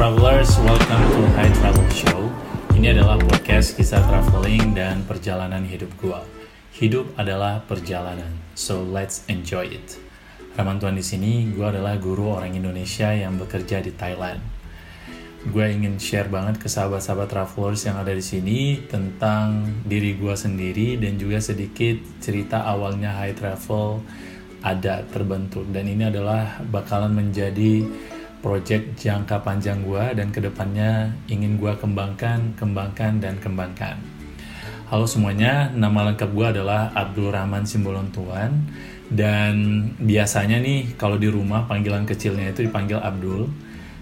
travelers, welcome to High Travel Show. Ini adalah podcast kisah traveling dan perjalanan hidup gua. Hidup adalah perjalanan, so let's enjoy it. Raman Tuan di sini, gua adalah guru orang Indonesia yang bekerja di Thailand. Gue ingin share banget ke sahabat-sahabat travelers yang ada di sini tentang diri gue sendiri dan juga sedikit cerita awalnya High Travel ada terbentuk dan ini adalah bakalan menjadi project jangka panjang gue dan ke depannya ingin gue kembangkan, kembangkan, dan kembangkan. Halo semuanya, nama lengkap gue adalah Abdul Rahman Simbolon Tuan dan biasanya nih kalau di rumah panggilan kecilnya itu dipanggil Abdul.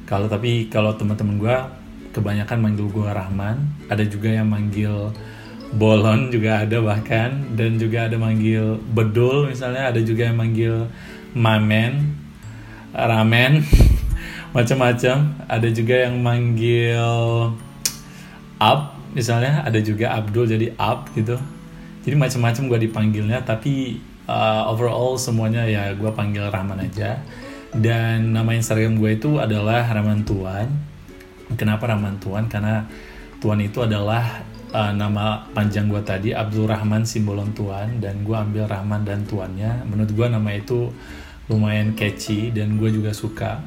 Kalau tapi kalau teman-teman gue kebanyakan manggil gue Rahman, ada juga yang manggil Bolon juga ada bahkan dan juga ada manggil Bedul misalnya, ada juga yang manggil Mamen, Ramen, macam-macam. Ada juga yang manggil Ab misalnya, ada juga Abdul jadi Ab gitu. Jadi macam-macam gue dipanggilnya, tapi uh, overall semuanya ya gue panggil Rahman aja dan nama Instagram gue itu adalah Rahman Tuan. Kenapa Rahman Tuan? Karena Tuan itu adalah uh, nama panjang gue tadi Abdul Rahman Simbolon Tuan dan gue ambil Rahman dan Tuannya. Menurut gue nama itu lumayan catchy dan gue juga suka.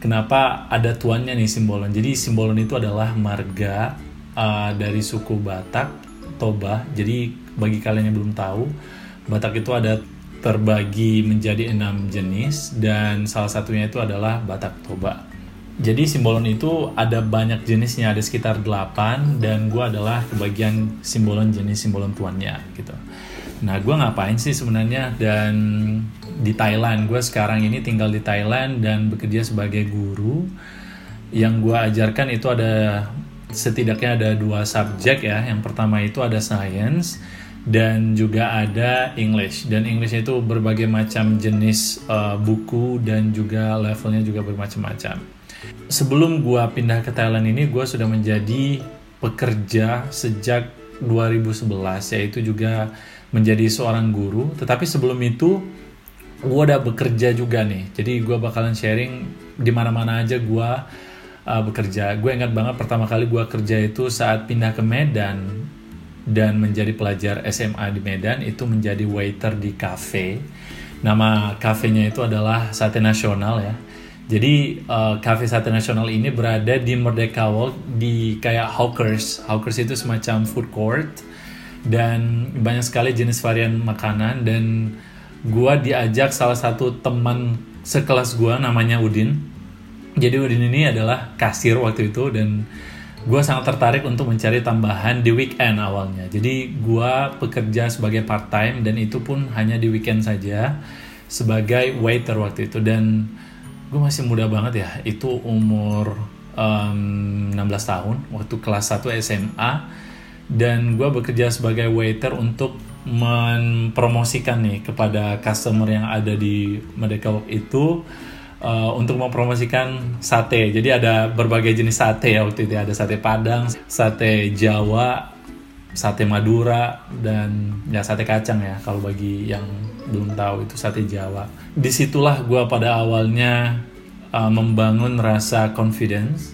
Kenapa ada tuannya nih Simbolon? Jadi Simbolon itu adalah marga uh, dari suku Batak Toba. Jadi bagi kalian yang belum tahu, Batak itu ada terbagi menjadi enam jenis dan salah satunya itu adalah Batak Toba. Jadi simbolon itu ada banyak jenisnya, ada sekitar 8 dan gue adalah kebagian simbolon jenis simbolon tuannya gitu. Nah gue ngapain sih sebenarnya dan di Thailand, gue sekarang ini tinggal di Thailand dan bekerja sebagai guru. Yang gue ajarkan itu ada setidaknya ada dua subjek ya. Yang pertama itu ada science, dan juga ada English dan English itu berbagai macam jenis uh, buku dan juga levelnya juga bermacam-macam. Sebelum gua pindah ke Thailand ini gua sudah menjadi pekerja sejak 2011 yaitu juga menjadi seorang guru. Tetapi sebelum itu gua udah bekerja juga nih. Jadi gua bakalan sharing di mana-mana aja gua uh, bekerja. Gue ingat banget pertama kali gua kerja itu saat pindah ke Medan dan menjadi pelajar SMA di Medan itu menjadi waiter di cafe. Nama kafenya itu adalah Sate Nasional ya. Jadi uh, cafe Sate Nasional ini berada di Merdeka Walk di kayak hawkers. Hawkers itu semacam food court dan banyak sekali jenis varian makanan dan gua diajak salah satu teman sekelas gua namanya Udin. Jadi Udin ini adalah kasir waktu itu dan gue sangat tertarik untuk mencari tambahan di weekend awalnya. Jadi gue bekerja sebagai part time dan itu pun hanya di weekend saja sebagai waiter waktu itu dan gue masih muda banget ya. Itu umur um, 16 tahun waktu kelas 1 SMA dan gue bekerja sebagai waiter untuk mempromosikan nih kepada customer yang ada di Merdeka Walk itu uh, untuk mempromosikan sate. Jadi ada berbagai jenis sate ya waktu itu. Ada sate Padang, sate Jawa, sate Madura dan ya sate kacang ya kalau bagi yang belum tahu itu sate Jawa. Di situlah gue pada awalnya uh, membangun rasa confidence,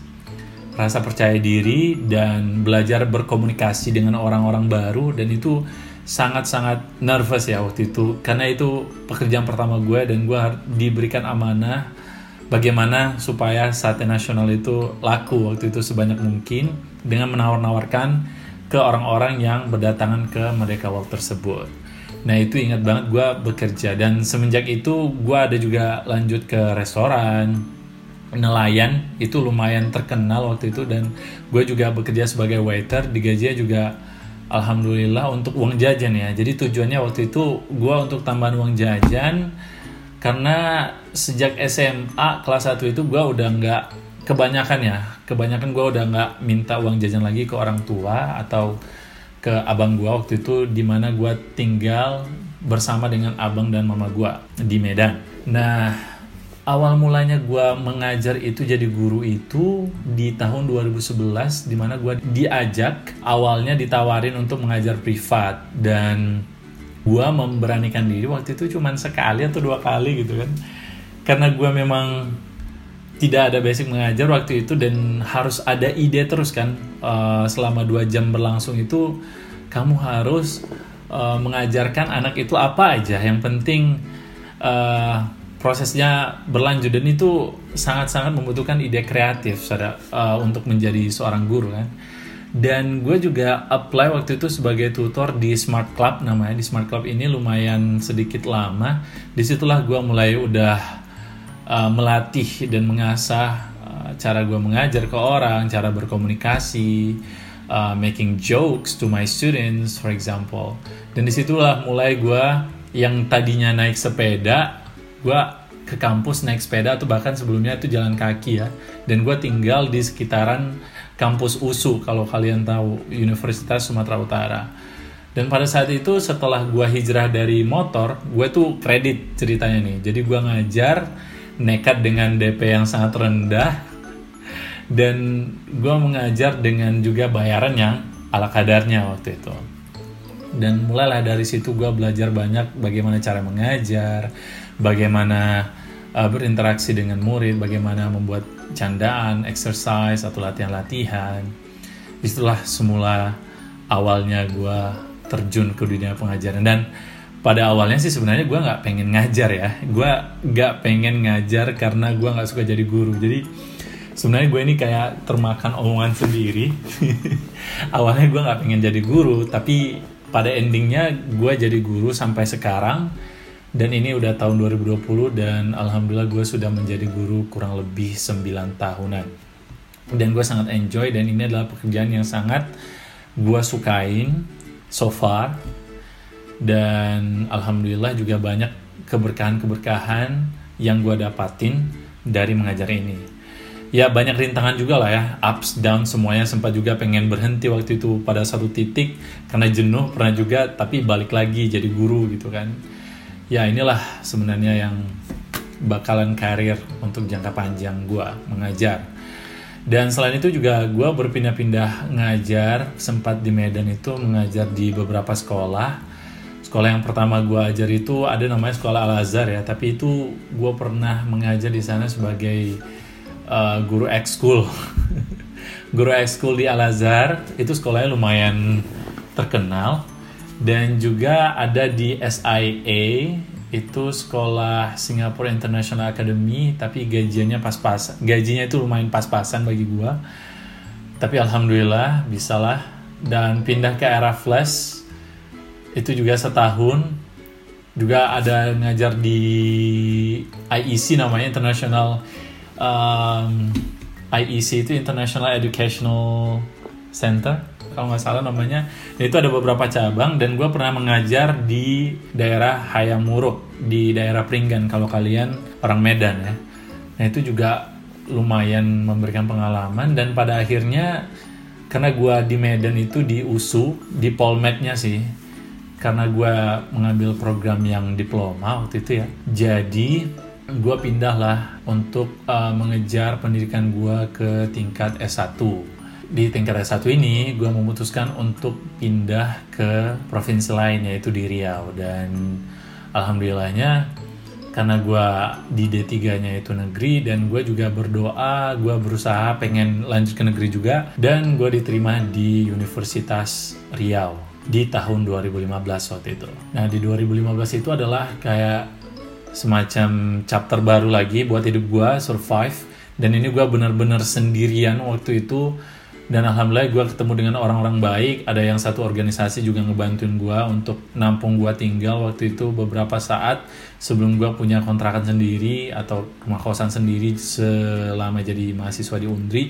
rasa percaya diri dan belajar berkomunikasi dengan orang-orang baru dan itu sangat-sangat nervous ya waktu itu karena itu pekerjaan pertama gue dan gue diberikan amanah bagaimana supaya sate nasional itu laku waktu itu sebanyak mungkin dengan menawar-nawarkan ke orang-orang yang berdatangan ke Merdeka Walk tersebut. Nah itu ingat banget gue bekerja dan semenjak itu gue ada juga lanjut ke restoran, nelayan itu lumayan terkenal waktu itu dan gue juga bekerja sebagai waiter digajinya juga alhamdulillah untuk uang jajan ya. Jadi tujuannya waktu itu gue untuk tambahan uang jajan karena sejak SMA kelas 1 itu gue udah nggak kebanyakan ya. Kebanyakan gue udah nggak minta uang jajan lagi ke orang tua atau ke abang gue waktu itu di mana gue tinggal bersama dengan abang dan mama gue di Medan. Nah awal mulanya gue mengajar itu jadi guru itu di tahun 2011 di mana gue diajak awalnya ditawarin untuk mengajar privat. Dan gue memberanikan diri waktu itu cuma sekali atau dua kali gitu kan. Karena gue memang tidak ada basic mengajar waktu itu dan harus ada ide terus kan. Uh, selama dua jam berlangsung itu kamu harus uh, mengajarkan anak itu apa aja. Yang penting uh, prosesnya berlanjut. Dan itu sangat-sangat membutuhkan ide kreatif uh, untuk menjadi seorang guru kan? Dan gue juga apply waktu itu sebagai tutor di Smart Club namanya. Di Smart Club ini lumayan sedikit lama. Di situlah gue mulai udah uh, melatih dan mengasah uh, cara gue mengajar ke orang, cara berkomunikasi, uh, making jokes to my students, for example. Dan di situlah mulai gue yang tadinya naik sepeda, gue ke kampus naik sepeda atau bahkan sebelumnya itu jalan kaki ya. Dan gue tinggal di sekitaran kampus USU kalau kalian tahu Universitas Sumatera Utara. Dan pada saat itu setelah gue hijrah dari motor, gue tuh kredit ceritanya nih. Jadi gue ngajar nekat dengan DP yang sangat rendah dan gue mengajar dengan juga bayaran yang ala kadarnya waktu itu dan mulailah dari situ gue belajar banyak bagaimana cara mengajar bagaimana uh, berinteraksi dengan murid bagaimana membuat candaan exercise atau latihan-latihan. Itulah semula awalnya gue terjun ke dunia pengajaran. Dan pada awalnya sih sebenarnya gue nggak pengen ngajar ya. Gue nggak pengen ngajar karena gue nggak suka jadi guru. Jadi sebenarnya gue ini kayak termakan omongan sendiri. Awalnya gue nggak pengen jadi guru tapi pada endingnya gue jadi guru sampai sekarang dan ini udah tahun 2020 dan alhamdulillah gue sudah menjadi guru kurang lebih 9 tahunan. Dan gue sangat enjoy dan ini adalah pekerjaan yang sangat gue sukain so far. Dan alhamdulillah juga banyak keberkahan-keberkahan yang gue dapatin dari mengajar ini. Ya banyak rintangan juga lah ya. Ups down semuanya. Sempat juga pengen berhenti waktu itu pada satu titik karena jenuh pernah juga tapi balik lagi jadi guru gitu kan ya inilah sebenarnya yang bakalan karir untuk jangka panjang gue mengajar. Dan selain itu juga gue berpindah-pindah ngajar. Sempat di Medan itu mengajar di beberapa sekolah. Sekolah yang pertama gue ajar itu ada namanya sekolah Al Azhar ya tapi itu gue pernah mengajar di sana sebagai uh, guru ekskul. Guru ekskul di Al Azhar itu sekolahnya lumayan terkenal dan juga ada di SIA itu sekolah Singapore International Academy tapi gajinya pas-pas gajinya itu lumayan pas-pasan bagi gue tapi alhamdulillah bisalah. Dan pindah ke era flash itu juga setahun. Juga ada ngajar di IEC namanya International um, IEC itu International Educational Center kalau nggak salah namanya itu ada beberapa cabang dan gue pernah mengajar di daerah Hayamuruk di daerah Pringgan kalau kalian orang Medan ya. Nah itu juga lumayan memberikan pengalaman dan pada akhirnya karena gue di Medan itu di USU di Polmednya sih karena gue mengambil program yang diploma waktu itu ya jadi gue pindah lah untuk uh, mengejar pendidikan gue ke tingkat S1 di tingkat S1 ini gue memutuskan untuk pindah ke provinsi lain yaitu di Riau dan alhamdulillahnya karena gue di D3 nya itu negeri dan gue juga berdoa gue berusaha pengen lanjut ke negeri juga dan gue diterima di Universitas Riau di tahun 2015 waktu itu. Nah di 2015 itu adalah kayak semacam chapter baru lagi buat hidup gue survive dan ini gue benar-benar sendirian waktu itu dan alhamdulillah gue ketemu dengan orang-orang baik. Ada yang satu organisasi juga ngebantuin gue untuk nampung gue tinggal waktu itu beberapa saat sebelum gue punya kontrakan sendiri atau rumah kosan sendiri selama jadi mahasiswa di Undri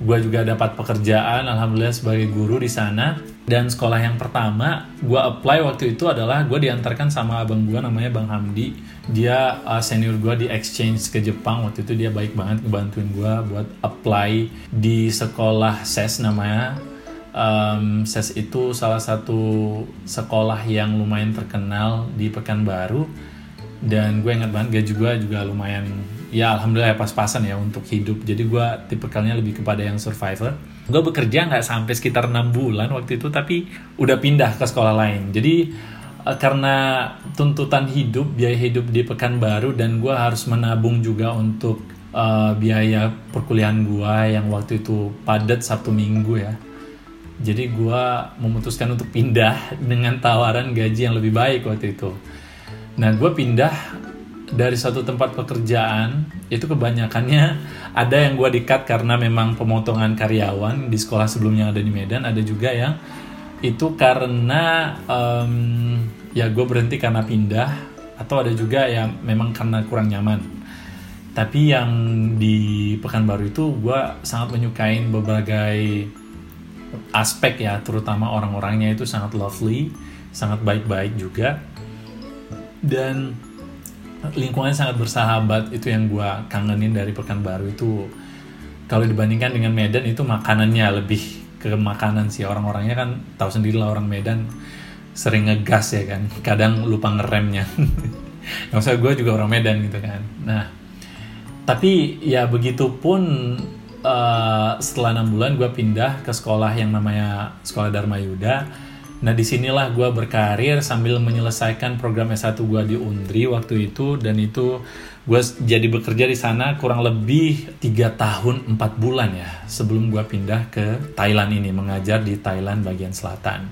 gue juga dapat pekerjaan alhamdulillah sebagai guru di sana. Dan sekolah yang pertama gue apply waktu itu adalah gue diantarkan sama abang gue namanya bang Hamdi. Dia uh, senior gue di exchange ke Jepang. Waktu itu dia baik banget ngebantuin gue buat apply di sekolah ses namanya. Um, ses itu salah satu sekolah yang lumayan terkenal di Pekanbaru. Dan gue ingat banget gaji gue juga lumayan ya alhamdulillah ya pas-pasan ya untuk hidup jadi gue tipe kalinya lebih kepada yang survivor gue bekerja nggak sampai sekitar enam bulan waktu itu tapi udah pindah ke sekolah lain jadi uh, karena tuntutan hidup biaya hidup di Pekanbaru dan gue harus menabung juga untuk uh, biaya perkuliahan gue yang waktu itu padat Sabtu Minggu ya. Jadi gue memutuskan untuk pindah dengan tawaran gaji yang lebih baik waktu itu. Nah gue pindah dari satu tempat pekerjaan itu kebanyakannya ada yang gue dikat karena memang pemotongan karyawan di sekolah sebelumnya ada di Medan. Ada juga yang itu karena um, ya gue berhenti karena pindah atau ada juga yang memang karena kurang nyaman. Tapi yang di Pekanbaru itu gue sangat menyukai berbagai aspek ya terutama orang-orangnya itu sangat lovely sangat baik-baik juga. Dan lingkungan sangat bersahabat itu yang gue kangenin dari Pekanbaru itu. Kalau dibandingkan dengan Medan itu makanannya lebih ke makanan sih. Orang-orangnya kan tahu sendiri lah orang Medan sering ngegas ya kan. Kadang lupa ngeremnya. Nggak usah gue juga orang Medan gitu kan. Nah tapi ya begitupun uh, setelah enam bulan gue pindah ke sekolah yang namanya sekolah Dharma Yuda Nah di sinilah gue berkarir sambil menyelesaikan program S1 gue di Undri waktu itu dan itu gue jadi bekerja di sana kurang lebih tiga tahun empat bulan ya sebelum gue pindah ke Thailand ini mengajar di Thailand bagian selatan.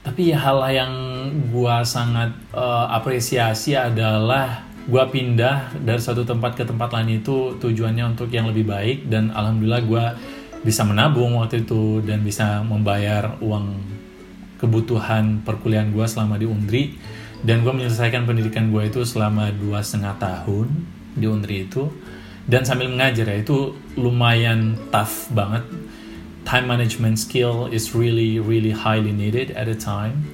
Tapi hal yang gue sangat uh, apresiasi adalah gue pindah dari satu tempat ke tempat lain itu tujuannya untuk yang lebih baik dan alhamdulillah gue bisa menabung waktu itu dan bisa membayar uang kebutuhan perkuliahan gue selama di Undri. Dan gue menyelesaikan pendidikan gue itu selama dua setengah tahun di Undri itu. Dan sambil mengajar ya itu lumayan tough banget. Time management skill is really really highly needed at a time.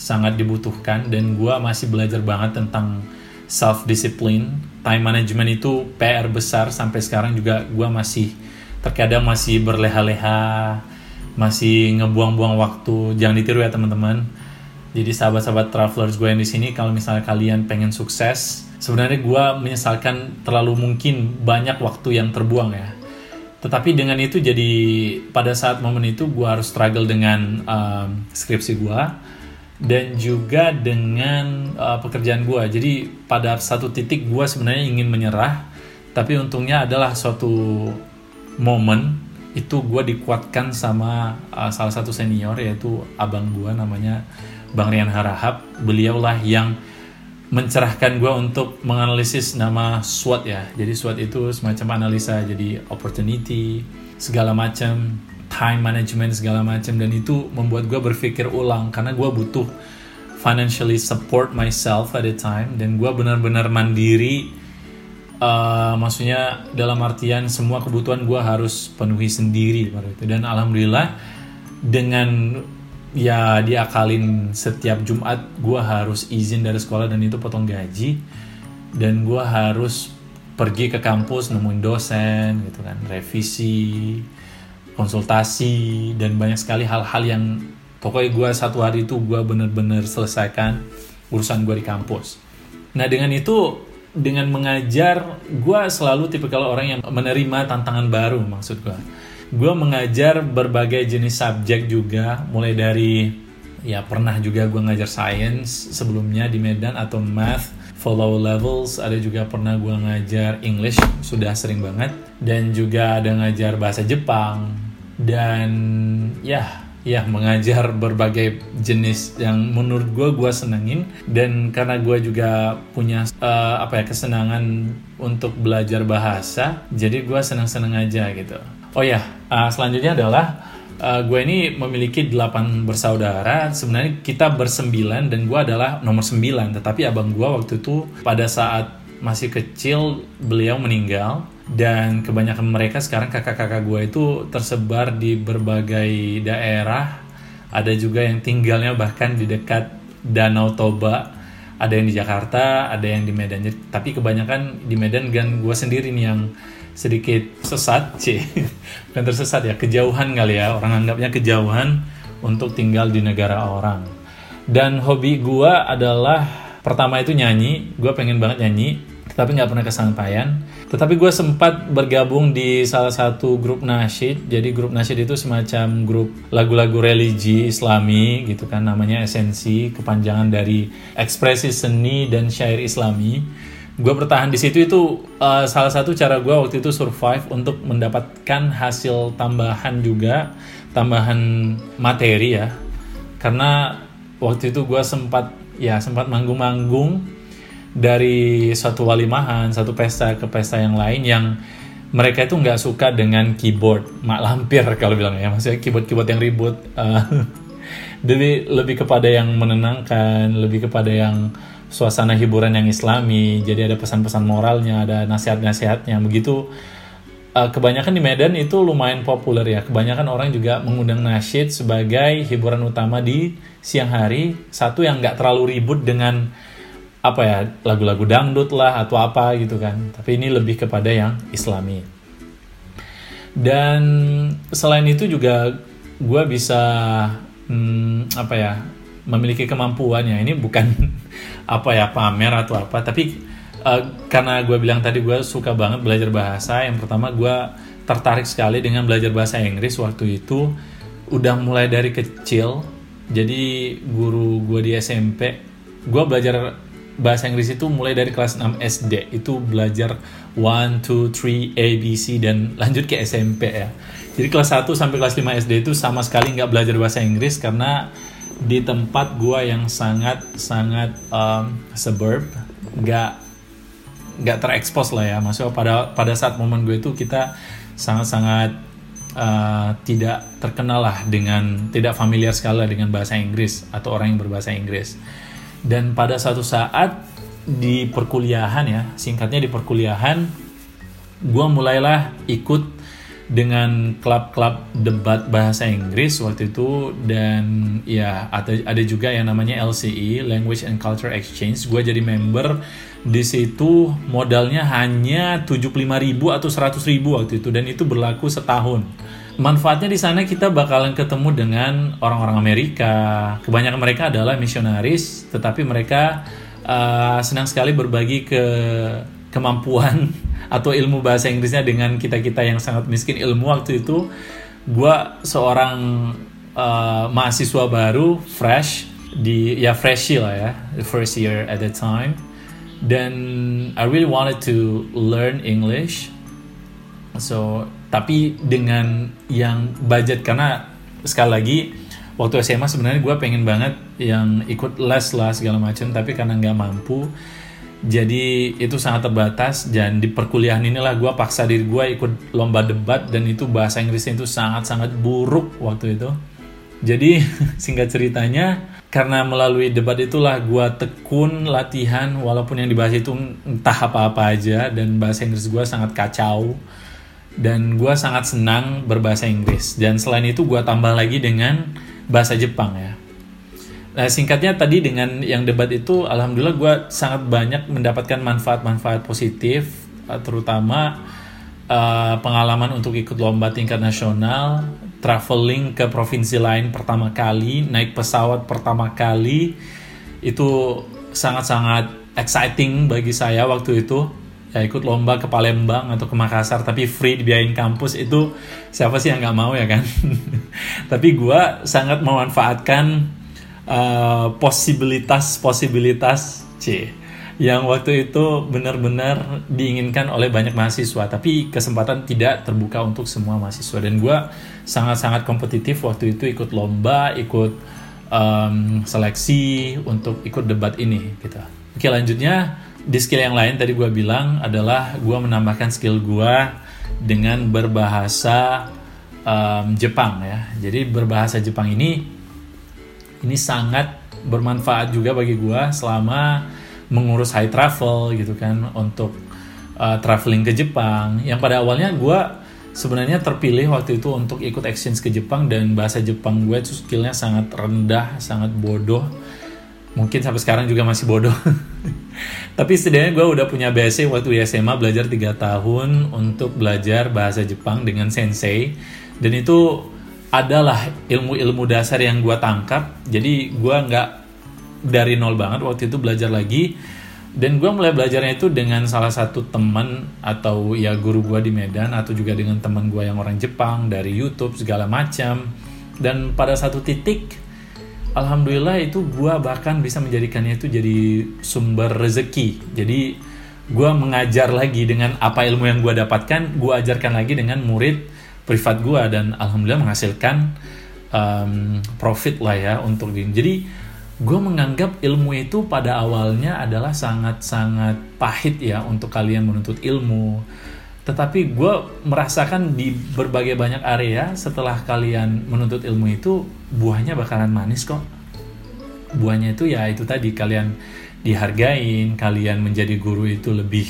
Sangat dibutuhkan. Dan gue masih belajar banget tentang self discipline time management itu PR besar sampai sekarang juga gue masih terkadang masih berleha-leha masih ngebuang-buang waktu. Jangan ditiru ya teman-teman. Jadi sahabat-sahabat travelers gue yang di sini kalau misalnya kalian pengen sukses sebenarnya gue menyesalkan terlalu mungkin banyak waktu yang terbuang ya. Tetapi dengan itu jadi pada saat momen itu gue harus struggle dengan um, skripsi gue dan juga dengan uh, pekerjaan gue. Jadi pada satu titik gue sebenarnya ingin menyerah tapi untungnya adalah suatu momen itu gue dikuatkan sama uh, salah satu senior yaitu abang gue namanya Bang Rian Harahap. Beliaulah yang mencerahkan gue untuk menganalisis nama SWOT ya. Jadi SWOT itu semacam analisa jadi opportunity segala macam time management segala macam. Dan itu membuat gue berpikir ulang karena gue butuh financially support myself at the time. Dan gue benar-benar mandiri uh, maksudnya dalam artian semua kebutuhan gue harus penuhi sendiri itu dan alhamdulillah dengan ya diakalin setiap Jumat gue harus izin dari sekolah dan itu potong gaji. Dan gue harus pergi ke kampus nemuin dosen gitu kan. Revisi konsultasi dan banyak sekali hal-hal yang pokoknya gue satu hari itu gue bener-bener selesaikan urusan gue di kampus. Nah dengan itu dengan mengajar gue selalu tipe kalau orang yang menerima tantangan baru maksud gue gue mengajar berbagai jenis subjek juga mulai dari ya pernah juga gue ngajar science sebelumnya di Medan atau math follow levels ada juga pernah gue ngajar English sudah sering banget. Dan juga ada ngajar bahasa Jepang dan ya ya mengajar berbagai jenis yang menurut gue gue senengin. Dan karena gue juga punya uh, apa ya kesenangan untuk belajar bahasa jadi gue seneng-seneng aja gitu. Oh ya uh, selanjutnya adalah uh, gue ini memiliki delapan bersaudara. Sebenarnya kita bersembilan dan gue adalah nomor sembilan. Tetapi abang gue waktu itu pada saat masih kecil beliau meninggal dan kebanyakan mereka sekarang kakak-kakak gue itu tersebar di berbagai daerah. Ada juga yang tinggalnya bahkan di dekat Danau Toba. Ada yang di Jakarta ada yang di Medan. Tapi kebanyakan di Medan dan gue sendiri nih yang sedikit sesat sih bukan tersesat ya kejauhan kali ya. Orang anggapnya kejauhan untuk tinggal di negara orang. Dan hobi gue adalah pertama itu nyanyi. Gue pengen banget nyanyi tapi nggak pernah kesampaian. Tetapi gue sempat bergabung di salah satu grup nasyid. Jadi grup nasyid itu semacam grup lagu-lagu religi Islami gitu kan namanya esensi kepanjangan dari ekspresi seni dan syair Islami. gue bertahan di situ itu uh, salah satu cara gue waktu itu survive untuk mendapatkan hasil tambahan juga tambahan materi ya karena waktu itu gue sempat ya sempat manggung-manggung dari satu walimahan satu pesta ke pesta yang lain yang mereka itu nggak suka dengan keyboard mak lampir kalau bilang ya. Maksudnya keyboard keyboard yang ribut. Uh, jadi lebih kepada yang menenangkan lebih kepada yang suasana hiburan yang islami. Jadi ada pesan-pesan moralnya ada nasihat-nasihatnya. Begitu uh, kebanyakan di Medan itu lumayan populer ya. Kebanyakan orang juga mengundang nasyid sebagai hiburan utama di siang hari. Satu yang nggak terlalu ribut dengan apa ya lagu-lagu dangdut lah atau apa gitu kan. Tapi ini lebih kepada yang islami. Dan selain itu juga gue bisa hmm, apa ya memiliki kemampuannya ini bukan apa ya pamer atau apa. Tapi uh, karena gue bilang tadi gue suka banget belajar bahasa yang pertama gue tertarik sekali dengan belajar bahasa Inggris waktu itu. Udah mulai dari kecil. Jadi guru gue di SMP gue belajar bahasa Inggris itu mulai dari kelas 6 SD itu belajar 1, 2, 3, A, B, C dan lanjut ke SMP ya. Jadi kelas 1 sampai kelas 5 SD itu sama sekali nggak belajar bahasa Inggris karena di tempat gua yang sangat sangat um, suburb nggak nggak terekspos lah ya. Maksudnya pada pada saat momen gue itu kita sangat sangat uh, tidak terkenal lah dengan tidak familiar sekali dengan bahasa Inggris atau orang yang berbahasa Inggris dan pada suatu saat di perkuliahan ya singkatnya di perkuliahan gue mulailah ikut dengan klub-klub debat bahasa Inggris waktu itu. Dan ya ada ada juga yang namanya LCE Language and Culture Exchange. Gue jadi member di situ modalnya hanya 75.000 atau 100.000 waktu itu. Dan itu berlaku setahun manfaatnya di sana kita bakalan ketemu dengan orang-orang Amerika. Kebanyakan mereka adalah misionaris tetapi mereka uh, senang sekali berbagi ke kemampuan atau ilmu bahasa Inggrisnya dengan kita kita yang sangat miskin. Ilmu waktu itu gue seorang uh, mahasiswa baru fresh di ya fresh lah ya the first year at the time. Dan I really wanted to learn English. So tapi dengan yang budget karena sekali lagi waktu SMA sebenarnya gue pengen banget yang ikut les lah segala macam tapi karena nggak mampu jadi itu sangat terbatas. Dan di perkuliahan inilah gue paksa diri gue ikut lomba debat dan itu bahasa Inggrisnya itu sangat-sangat buruk waktu itu. Jadi singkat ceritanya karena melalui debat itulah gue tekun latihan walaupun yang dibahas itu entah apa-apa aja dan bahasa Inggris gue sangat kacau dan gue sangat senang berbahasa Inggris. Dan selain itu gue tambah lagi dengan bahasa Jepang ya. Nah singkatnya tadi dengan yang debat itu, alhamdulillah gue sangat banyak mendapatkan manfaat-manfaat positif, eh, terutama uh, pengalaman untuk ikut lomba tingkat nasional, traveling ke provinsi lain pertama kali, naik pesawat pertama kali, itu sangat-sangat exciting bagi saya waktu itu. Ya ikut lomba ke Palembang atau ke Makassar, tapi free dibiayain kampus itu siapa sih yang nggak mau ya kan? tapi gue sangat memanfaatkan uh, posibilitas posibilitas c yang waktu itu benar-benar diinginkan oleh banyak mahasiswa tapi kesempatan tidak terbuka untuk semua mahasiswa dan gue sangat-sangat kompetitif waktu itu ikut lomba ikut um, seleksi untuk ikut debat ini gitu oke lanjutnya di skill yang lain tadi gue bilang adalah gue menambahkan skill gue dengan berbahasa um, Jepang ya. Jadi berbahasa Jepang ini ini sangat bermanfaat juga bagi gue selama mengurus high travel gitu kan untuk uh, traveling ke Jepang. Yang pada awalnya gue sebenarnya terpilih waktu itu untuk ikut exchange ke Jepang dan bahasa Jepang gue skillnya sangat rendah sangat bodoh mungkin sampai sekarang juga masih bodoh. Tapi setidaknya gue udah punya basic waktu di SMA belajar 3 tahun untuk belajar bahasa Jepang dengan sensei. Dan itu adalah ilmu-ilmu dasar yang gue tangkap. Jadi gue nggak dari nol banget waktu itu belajar lagi. Dan gue mulai belajarnya itu dengan salah satu teman atau ya guru gue di Medan atau juga dengan teman gue yang orang Jepang dari YouTube segala macam. Dan pada satu titik alhamdulillah itu gue bahkan bisa menjadikannya itu jadi sumber rezeki. Jadi gue mengajar lagi dengan apa ilmu yang gue dapatkan gue ajarkan lagi dengan murid privat gue dan alhamdulillah menghasilkan um, profit lah ya untuk di jadi gue menganggap ilmu itu pada awalnya adalah sangat-sangat pahit ya untuk kalian menuntut ilmu tetapi gue merasakan di berbagai banyak area setelah kalian menuntut ilmu itu buahnya bakalan manis kok. Buahnya itu ya itu tadi kalian dihargain kalian menjadi guru itu lebih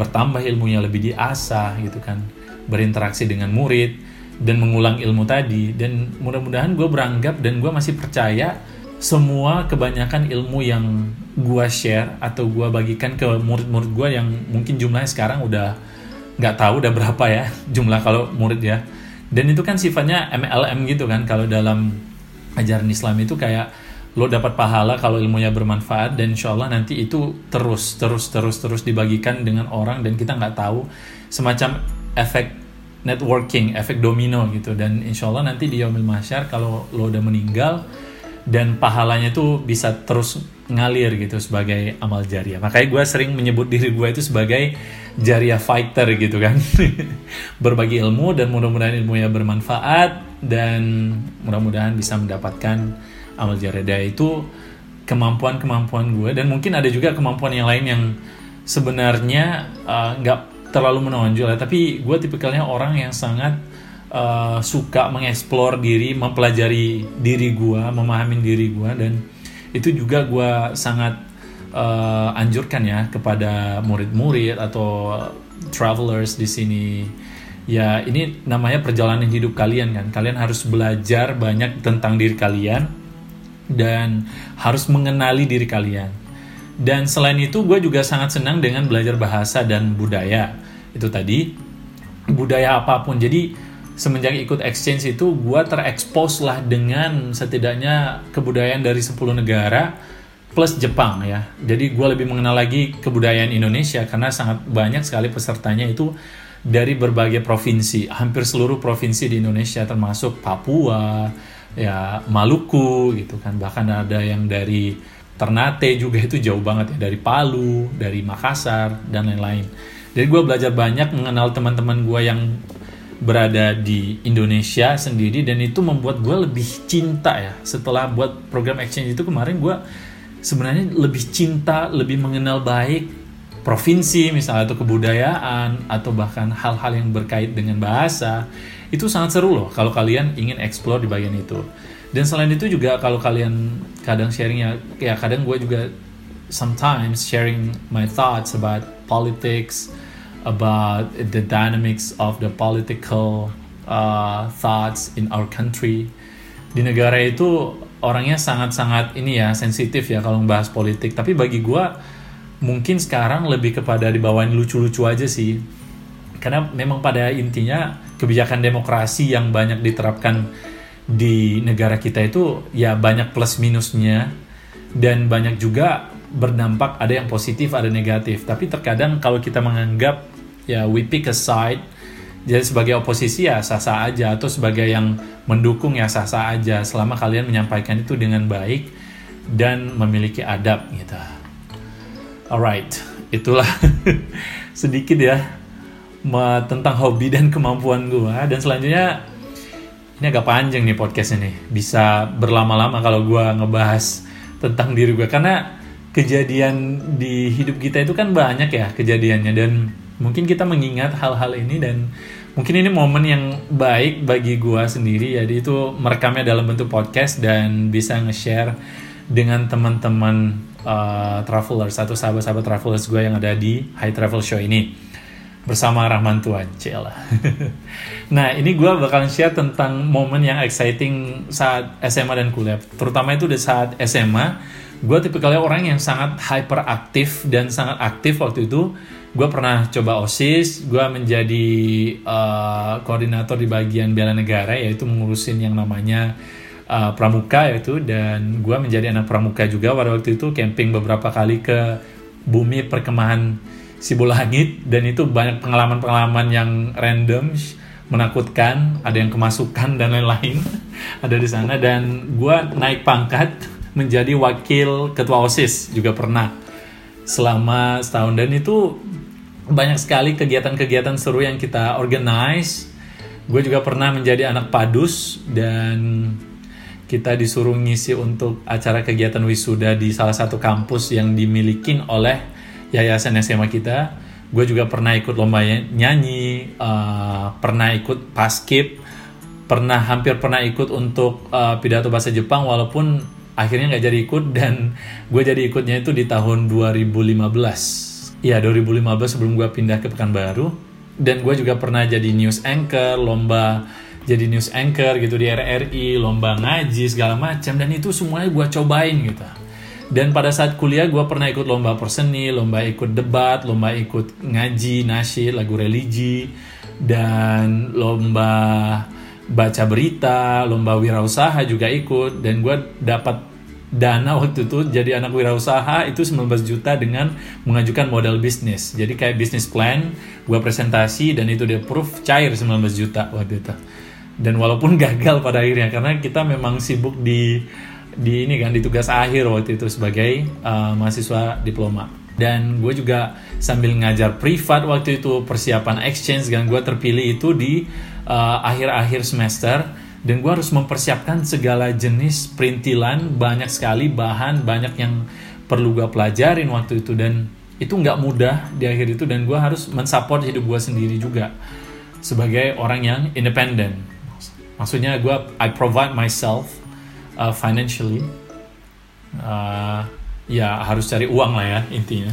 bertambah ilmunya lebih diasah gitu kan. Berinteraksi dengan murid dan mengulang ilmu tadi. Dan mudah-mudahan gue beranggap dan gue masih percaya semua kebanyakan ilmu yang gue share atau gue bagikan ke murid-murid gue yang mungkin jumlahnya sekarang udah nggak tahu udah berapa ya jumlah kalau murid ya. Dan itu kan sifatnya MLM gitu kan kalau dalam ajaran Islam itu kayak lo dapat pahala kalau ilmunya bermanfaat dan insya Allah nanti itu terus terus terus terus dibagikan dengan orang dan kita nggak tahu semacam efek networking efek domino gitu. Dan insya Allah nanti di Yaumil Mahsyar kalau lo udah meninggal dan pahalanya tuh bisa terus ngalir gitu sebagai amal jariah. Makanya gue sering menyebut diri gue itu sebagai jariah fighter gitu kan. Berbagi ilmu dan mudah-mudahan ilmunya bermanfaat dan mudah-mudahan bisa mendapatkan amal jareda itu kemampuan-kemampuan gue dan mungkin ada juga kemampuan yang lain yang sebenarnya uh, nggak uh, terlalu menonjol ya. Tapi gue tipikalnya orang yang sangat uh, suka mengeksplor diri mempelajari diri gue memahami diri gue dan itu juga gue sangat uh, anjurkan ya kepada murid-murid atau travelers di sini ya ini namanya perjalanan hidup kalian kan kalian harus belajar banyak tentang diri kalian dan harus mengenali diri kalian. Dan selain itu gue juga sangat senang dengan belajar bahasa dan budaya. Itu tadi budaya apa pun. Jadi semenjak ikut exchange itu gue terekspos lah dengan setidaknya kebudayaan dari 10 negara plus Jepang ya. Jadi gue lebih mengenal lagi kebudayaan Indonesia karena sangat banyak sekali pesertanya itu dari berbagai provinsi, hampir seluruh provinsi di Indonesia termasuk Papua, ya Maluku gitu kan. Bahkan ada yang dari Ternate juga itu jauh banget ya dari Palu dari Makassar dan lain-lain. Jadi gue belajar banyak mengenal teman-teman gue yang berada di Indonesia sendiri dan itu membuat gue lebih cinta ya. Setelah buat program exchange itu kemarin gue sebenarnya lebih cinta lebih mengenal baik provinsi misalnya atau kebudayaan atau bahkan hal-hal yang berkait dengan bahasa. Itu sangat seru loh kalau kalian ingin explore di bagian itu. Dan selain itu juga kalau kalian kadang sharingnya ya kadang gue juga sometimes sharing my thoughts about politics about the dynamics of the political uh, thoughts in our country. Di negara itu orangnya sangat-sangat ini ya sensitif ya kalau membahas politik. Tapi bagi gue mungkin sekarang lebih kepada dibawain lucu-lucu aja sih. Karena memang pada intinya kebijakan demokrasi yang banyak diterapkan di negara kita itu ya banyak plus minusnya. Dan banyak juga berdampak ada yang positif ada negatif. Tapi terkadang kalau kita menganggap ya we pick a side. Jadi sebagai oposisi ya sah-sah aja atau sebagai yang mendukung ya sah-sah aja selama kalian menyampaikan itu dengan baik dan memiliki adab gitu. Alright, itulah sedikit ya tentang hobi dan kemampuan gue dan selanjutnya ini agak panjang nih podcast ini. Bisa berlama-lama kalau gue ngebahas tentang diri gue karena kejadian di hidup kita itu kan banyak ya kejadiannya. Dan mungkin kita mengingat hal-hal ini dan mungkin ini momen yang baik bagi gue sendiri jadi itu merekamnya dalam bentuk podcast dan bisa nge-share dengan teman-teman uh, travelers atau sahabat-sahabat travelers gue yang ada di High Travel Show ini bersama Rahman Tuan, Cila. nah, ini gue bakal share tentang momen yang exciting saat SMA dan kuliah. Terutama itu di saat SMA, gue tipikalnya orang yang sangat hyperaktif dan sangat aktif waktu itu. Gue pernah coba OSIS, gue menjadi uh, koordinator di bagian bela negara, yaitu mengurusin yang namanya uh, pramuka yaitu dan gue menjadi anak pramuka juga. Pada waktu itu camping beberapa kali ke bumi perkemahan si bola langit dan itu banyak pengalaman-pengalaman yang random menakutkan ada yang kemasukan dan lain-lain ada di sana. Dan gue naik pangkat menjadi wakil ketua osis juga pernah selama setahun. Dan itu banyak sekali kegiatan-kegiatan seru yang kita organize gue juga pernah menjadi anak padus dan kita disuruh ngisi untuk acara kegiatan wisuda di salah satu kampus yang dimiliki oleh yayasan SMA kita. Gue juga pernah ikut lomba nyanyi, uh, pernah ikut paskip, pernah hampir pernah ikut untuk uh, pidato bahasa Jepang walaupun akhirnya nggak jadi ikut dan gue jadi ikutnya itu di tahun 2015. Iya 2015 sebelum gue pindah ke Pekanbaru. Dan gue juga pernah jadi news anchor lomba jadi news anchor gitu di RRI lomba ngaji segala macam. Dan itu semuanya gue cobain gitu. Dan pada saat kuliah gue pernah ikut lomba perseni lomba ikut debat lomba ikut ngaji nasyid lagu religi dan lomba baca berita lomba wirausaha juga ikut. Dan gue dapat dana waktu itu jadi anak wirausaha itu 19 juta dengan mengajukan modal bisnis. Jadi kayak bisnis plan, gue presentasi dan itu dia proof cair 19 juta waktu itu. Dan walaupun gagal pada akhirnya karena kita memang sibuk di di ini kan di tugas akhir waktu itu sebagai uh, mahasiswa diploma. Dan gue juga sambil ngajar privat waktu itu persiapan exchange dan gue terpilih itu di uh, akhir-akhir uh, semester dan gue harus mempersiapkan segala jenis perintilan banyak sekali bahan banyak yang perlu gue pelajarin waktu itu. Dan itu nggak mudah di akhir itu dan gue harus mensupport hidup gue sendiri juga sebagai orang yang independen maksudnya gue I provide myself uh, financially. Uh, ya harus cari uang lah ya intinya.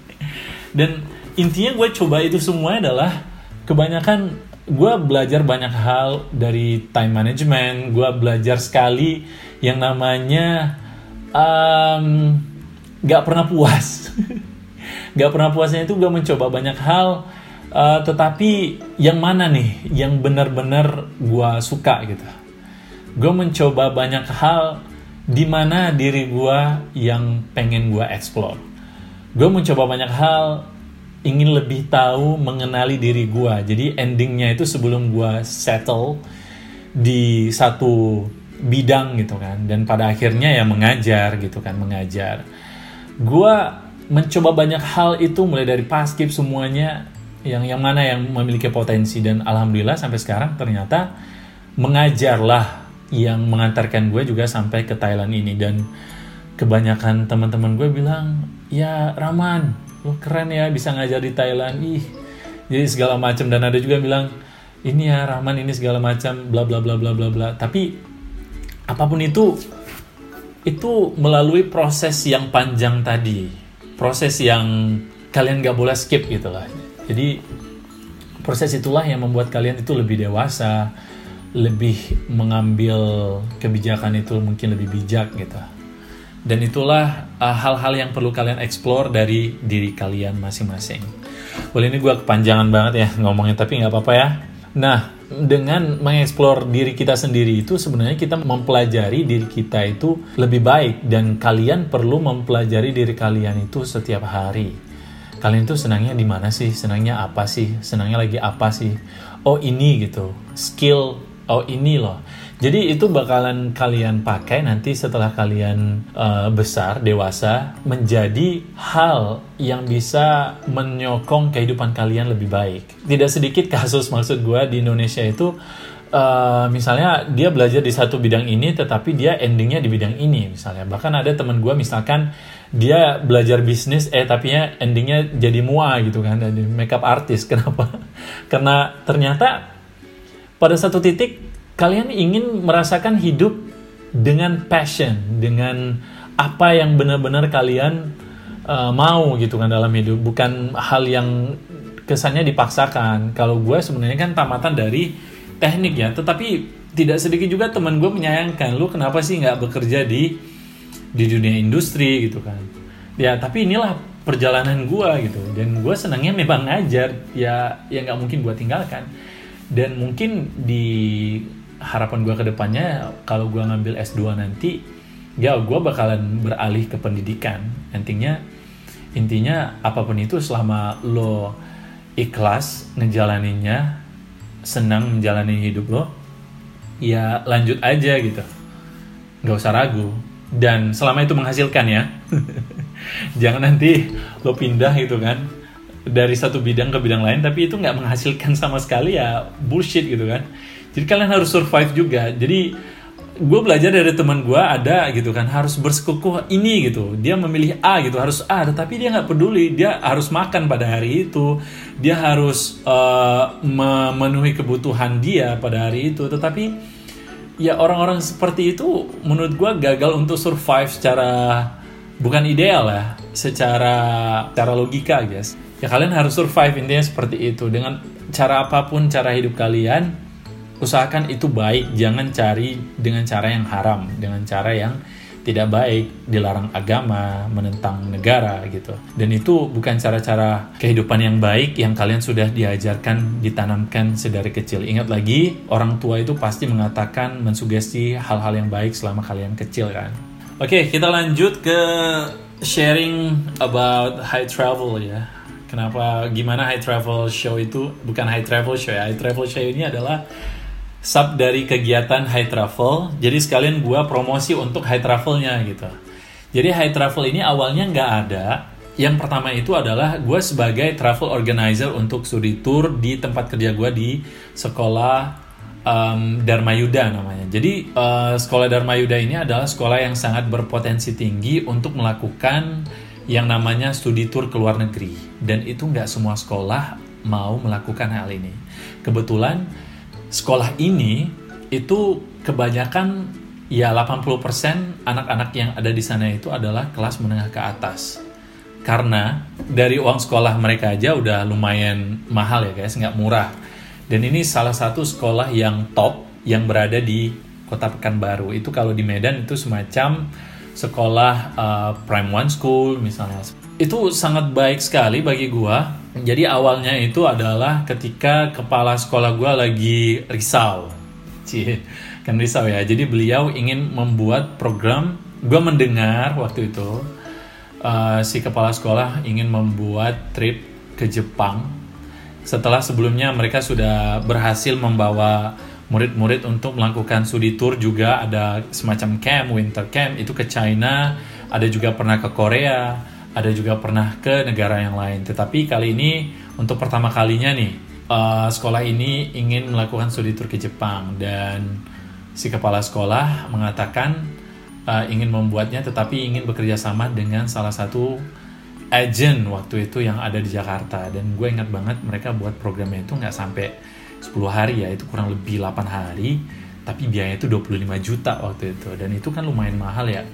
Dan intinya gue coba itu semua adalah kebanyakan gue belajar banyak hal dari time management. Gue belajar sekali yang namanya um, gak pernah puas. Gak pernah puasnya itu gue mencoba banyak hal uh, tetapi yang mana nih yang benar-benar gue suka gitu. Gue mencoba banyak hal di mana diri gue yang pengen gue explore. Gue mencoba banyak hal ingin lebih tahu mengenali diri gue jadi endingnya itu sebelum gue settle di satu bidang gitu kan. Dan pada akhirnya ya mengajar gitu kan mengajar. Gue mencoba banyak hal itu mulai dari paskip semuanya yang yang mana yang memiliki potensi. Dan alhamdulillah sampai sekarang ternyata mengajarlah yang mengantarkan gue juga sampai ke Thailand ini. Dan kebanyakan teman-teman gue bilang ya Raman lo keren ya bisa ngajar di Thailand. Ih jadi segala macam. Dan ada juga bilang ini ya Rahman ini segala macam bla bla bla bla bla bla. Tapi apa pun itu itu melalui proses yang panjang tadi. Proses yang kalian gak boleh skip gitu lah. Jadi proses itulah yang membuat kalian itu lebih dewasa lebih mengambil kebijakan itu mungkin lebih bijak gitu dan itulah uh, hal-hal uh, yang perlu kalian explore dari diri kalian masing-masing. Boleh ini gue kepanjangan banget ya ngomongnya, tapi nggak apa-apa ya. Nah, dengan mengeksplor diri kita sendiri itu sebenarnya kita mempelajari diri kita itu lebih baik dan kalian perlu mempelajari diri kalian itu setiap hari. Kalian itu senangnya di mana sih? Senangnya apa sih? Senangnya lagi apa sih? Oh ini gitu, skill. Oh ini loh jadi itu bakalan kalian pakai nanti setelah kalian uh, besar, dewasa, menjadi hal yang bisa menyokong kehidupan kalian lebih baik. Tidak sedikit kasus maksud gue di Indonesia itu Uh, misalnya dia belajar di satu bidang ini tetapi dia endingnya di bidang ini misalnya. Bahkan ada teman gue misalkan dia belajar bisnis eh tapi ya endingnya jadi mua gitu kan jadi makeup artist. Kenapa? Karena ternyata pada satu titik kalian ingin merasakan hidup dengan passion, dengan apa yang benar-benar kalian uh, mau gitu kan dalam hidup, bukan hal yang kesannya dipaksakan. Kalau gue sebenarnya kan tamatan dari teknik ya, tetapi tidak sedikit juga teman gue menyayangkan, lu kenapa sih nggak bekerja di di dunia industri gitu kan? Ya tapi inilah perjalanan gue gitu, dan gue senangnya memang ngajar, ya ya nggak mungkin gue tinggalkan. Dan mungkin di harapan gue ke depannya kalau gue ngambil S2 nanti ya gue bakalan beralih ke pendidikan. Intinya intinya apa pun itu selama lo ikhlas ngejalaninnya senang menjalani hidup lo ya lanjut aja gitu. Nggak usah ragu. Dan selama itu menghasilkan ya. Jangan nanti lo pindah gitu kan. Dari satu bidang ke bidang lain tapi itu nggak menghasilkan sama sekali ya. Bullshit gitu kan jadi kalian harus survive juga. Jadi gue belajar dari teman gue ada gitu kan harus bersekukuh ini gitu. Dia memilih A gitu harus A tetapi dia nggak peduli. Dia harus makan pada hari itu. Dia harus uh, memenuhi kebutuhan dia pada hari itu. Tetapi ya orang-orang seperti itu menurut gue gagal untuk survive secara bukan ideal ya secara cara logika guys ya kalian harus survive intinya seperti itu. Dengan cara apa pun cara hidup kalian usahakan itu baik jangan cari dengan cara yang haram dengan cara yang tidak baik dilarang agama menentang negara gitu. Dan itu bukan cara-cara kehidupan yang baik yang kalian sudah diajarkan ditanamkan sedari kecil. Ingat lagi orang tua itu pasti mengatakan mensugesti hal-hal yang baik selama kalian kecil kan. Oke kita lanjut ke sharing about high travel ya. Kenapa gimana high travel show itu? Bukan high travel show ya high travel show ini adalah sub dari kegiatan high travel. Jadi sekalian gue promosi untuk high travelnya gitu. Jadi high travel ini awalnya nggak ada. Yang pertama itu adalah gue sebagai travel organizer untuk studi tour di tempat kerja gue di sekolah um, Dharma Yuda namanya. Jadi uh, sekolah Dharma Yuda ini adalah sekolah yang sangat berpotensi tinggi untuk melakukan yang namanya studi tour ke luar negeri. Dan itu nggak semua sekolah mau melakukan hal ini. Kebetulan sekolah ini itu kebanyakan ya 80% anak-anak yang ada di sana itu adalah kelas menengah ke atas. Karena dari uang sekolah mereka aja udah lumayan mahal ya guys, nggak murah. Dan ini salah satu sekolah yang top yang berada di Kota Pekanbaru. Itu kalau di Medan itu semacam sekolah uh, Prime One School misalnya. Itu sangat baik sekali bagi gua jadi awalnya itu adalah ketika kepala sekolah gue lagi risau. Cie, kan risau ya. Jadi beliau ingin membuat program, gue mendengar waktu itu, uh, si kepala sekolah ingin membuat trip ke Jepang. Setelah sebelumnya mereka sudah berhasil membawa murid-murid untuk melakukan studi tour juga ada semacam camp, winter camp, itu ke China, ada juga pernah ke Korea, ada juga pernah ke negara yang lain. Tetapi kali ini untuk pertama kalinya nih uh, sekolah ini ingin melakukan studi tour ke Jepang. Dan si kepala sekolah mengatakan uh, ingin membuatnya tetapi ingin bekerja sama dengan salah satu agent waktu itu yang ada di Jakarta. Dan gue ingat banget mereka buat programnya itu nggak sampai 10 hari ya. Itu kurang lebih 8 hari. Tapi biayanya itu 25 juta waktu itu. Dan itu kan lumayan mahal ya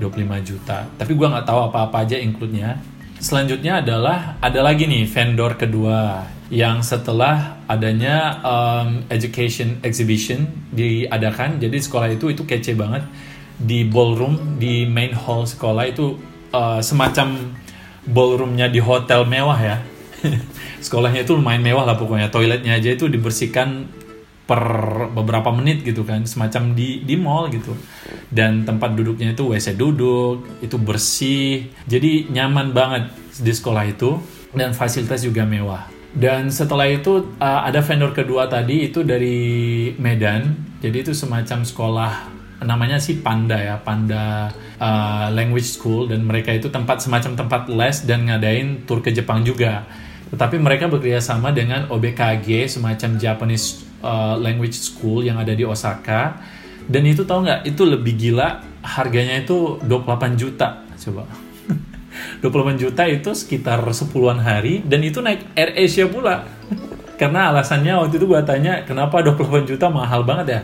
25 juta. Tapi gue nggak tahu apa-apa aja include-nya. Selanjutnya adalah ada lagi nih vendor kedua yang setelah adanya um, education exhibition diadakan. Jadi sekolah itu itu kece banget di ballroom di main hall sekolah itu uh, semacam ballroomnya di hotel mewah ya. Sekolahnya itu lumayan mewah lah pokoknya. Toiletnya aja itu dibersihkan per beberapa menit gitu kan semacam di di mall gitu. Dan tempat duduknya itu WC duduk itu bersih jadi nyaman banget di sekolah itu dan fasilitas juga mewah. Dan setelah itu uh, ada vendor kedua tadi itu dari Medan. Jadi itu semacam sekolah namanya sih Panda ya Panda uh, Language School. Dan mereka itu tempat semacam tempat les dan ngadain tur ke Jepang juga. Tetapi mereka bekerja sama dengan OBKG semacam Japanese uh, language school yang ada di Osaka. Dan itu tau nggak? Itu lebih gila harganya itu 28 juta. Coba. 28 juta itu sekitar 10-an hari dan itu naik Air Asia pula. Karena alasannya waktu itu gue tanya kenapa 28 juta? Mahal banget ya.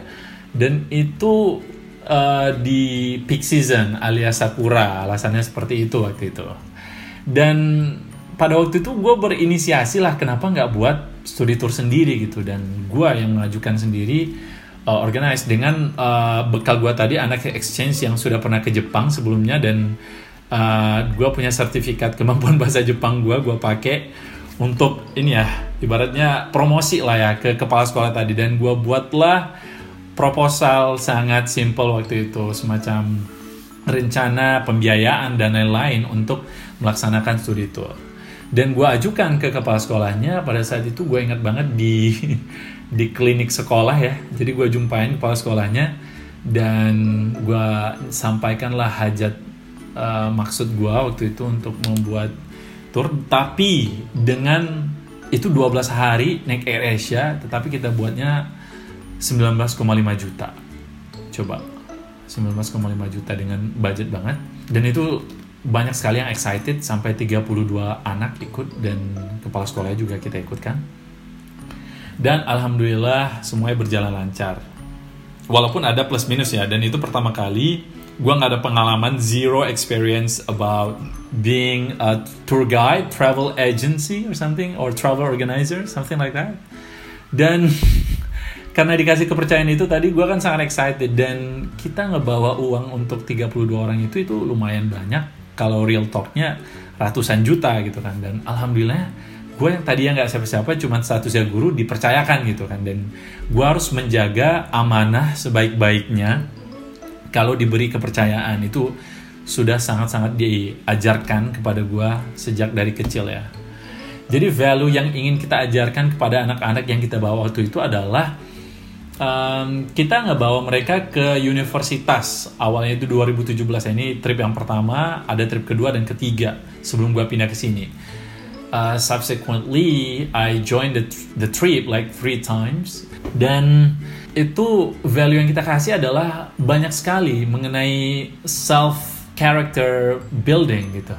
Dan itu uh, di peak season alias Sakura. Alasannya seperti itu waktu itu. Dan pada waktu itu gue berinisiasi lah kenapa nggak buat studi tour sendiri gitu. Dan gue yang mengajukan sendiri uh, organize dengan uh, bekal gue tadi anak exchange yang sudah pernah ke Jepang sebelumnya. Dan uh, gue punya sertifikat kemampuan bahasa Jepang gue gue pakai untuk ini ya ibaratnya promosi lah ya ke kepala sekolah tadi. Dan gue buatlah proposal sangat simple waktu itu semacam rencana pembiayaan dan lain-lain untuk melaksanakan studi tour dan gue ajukan ke kepala sekolahnya pada saat itu gue ingat banget di di klinik sekolah ya. Jadi gue jumpain kepala sekolahnya dan gue sampaikanlah hajat uh, maksud gue waktu itu untuk membuat tour tapi dengan itu 12 hari naik Air Asia tetapi kita buatnya 19,5 juta. Coba 19,5 juta dengan budget banget. Dan itu banyak sekali yang excited sampai 32 anak ikut dan kepala sekolahnya juga kita ikutkan dan alhamdulillah semuanya berjalan lancar. Walaupun ada plus minus ya dan itu pertama kali gue nggak ada pengalaman zero experience about being a tour guide travel agency or something or travel organizer something like that. Dan karena dikasih kepercayaan itu tadi gue kan sangat excited. Dan kita ngebawa uang untuk 32 orang itu itu lumayan banyak kalau real talknya ratusan juta gitu kan. Dan alhamdulillah gue yang tadi yang nggak siapa-siapa cuma statusnya guru dipercayakan gitu kan. Dan gue harus menjaga amanah sebaik-baiknya kalau diberi kepercayaan. Itu sudah sangat-sangat diajarkan kepada gue sejak dari kecil ya. Jadi value yang ingin kita ajarkan kepada anak-anak yang kita bawa waktu itu adalah um, kita ngebawa mereka ke universitas. Awalnya itu 2017 ini trip yang pertama ada trip kedua dan ketiga sebelum gue pindah ke sini. Uh, subsequently I joined the, the trip like three times. Dan itu value yang kita kasih adalah banyak sekali mengenai self character building gitu.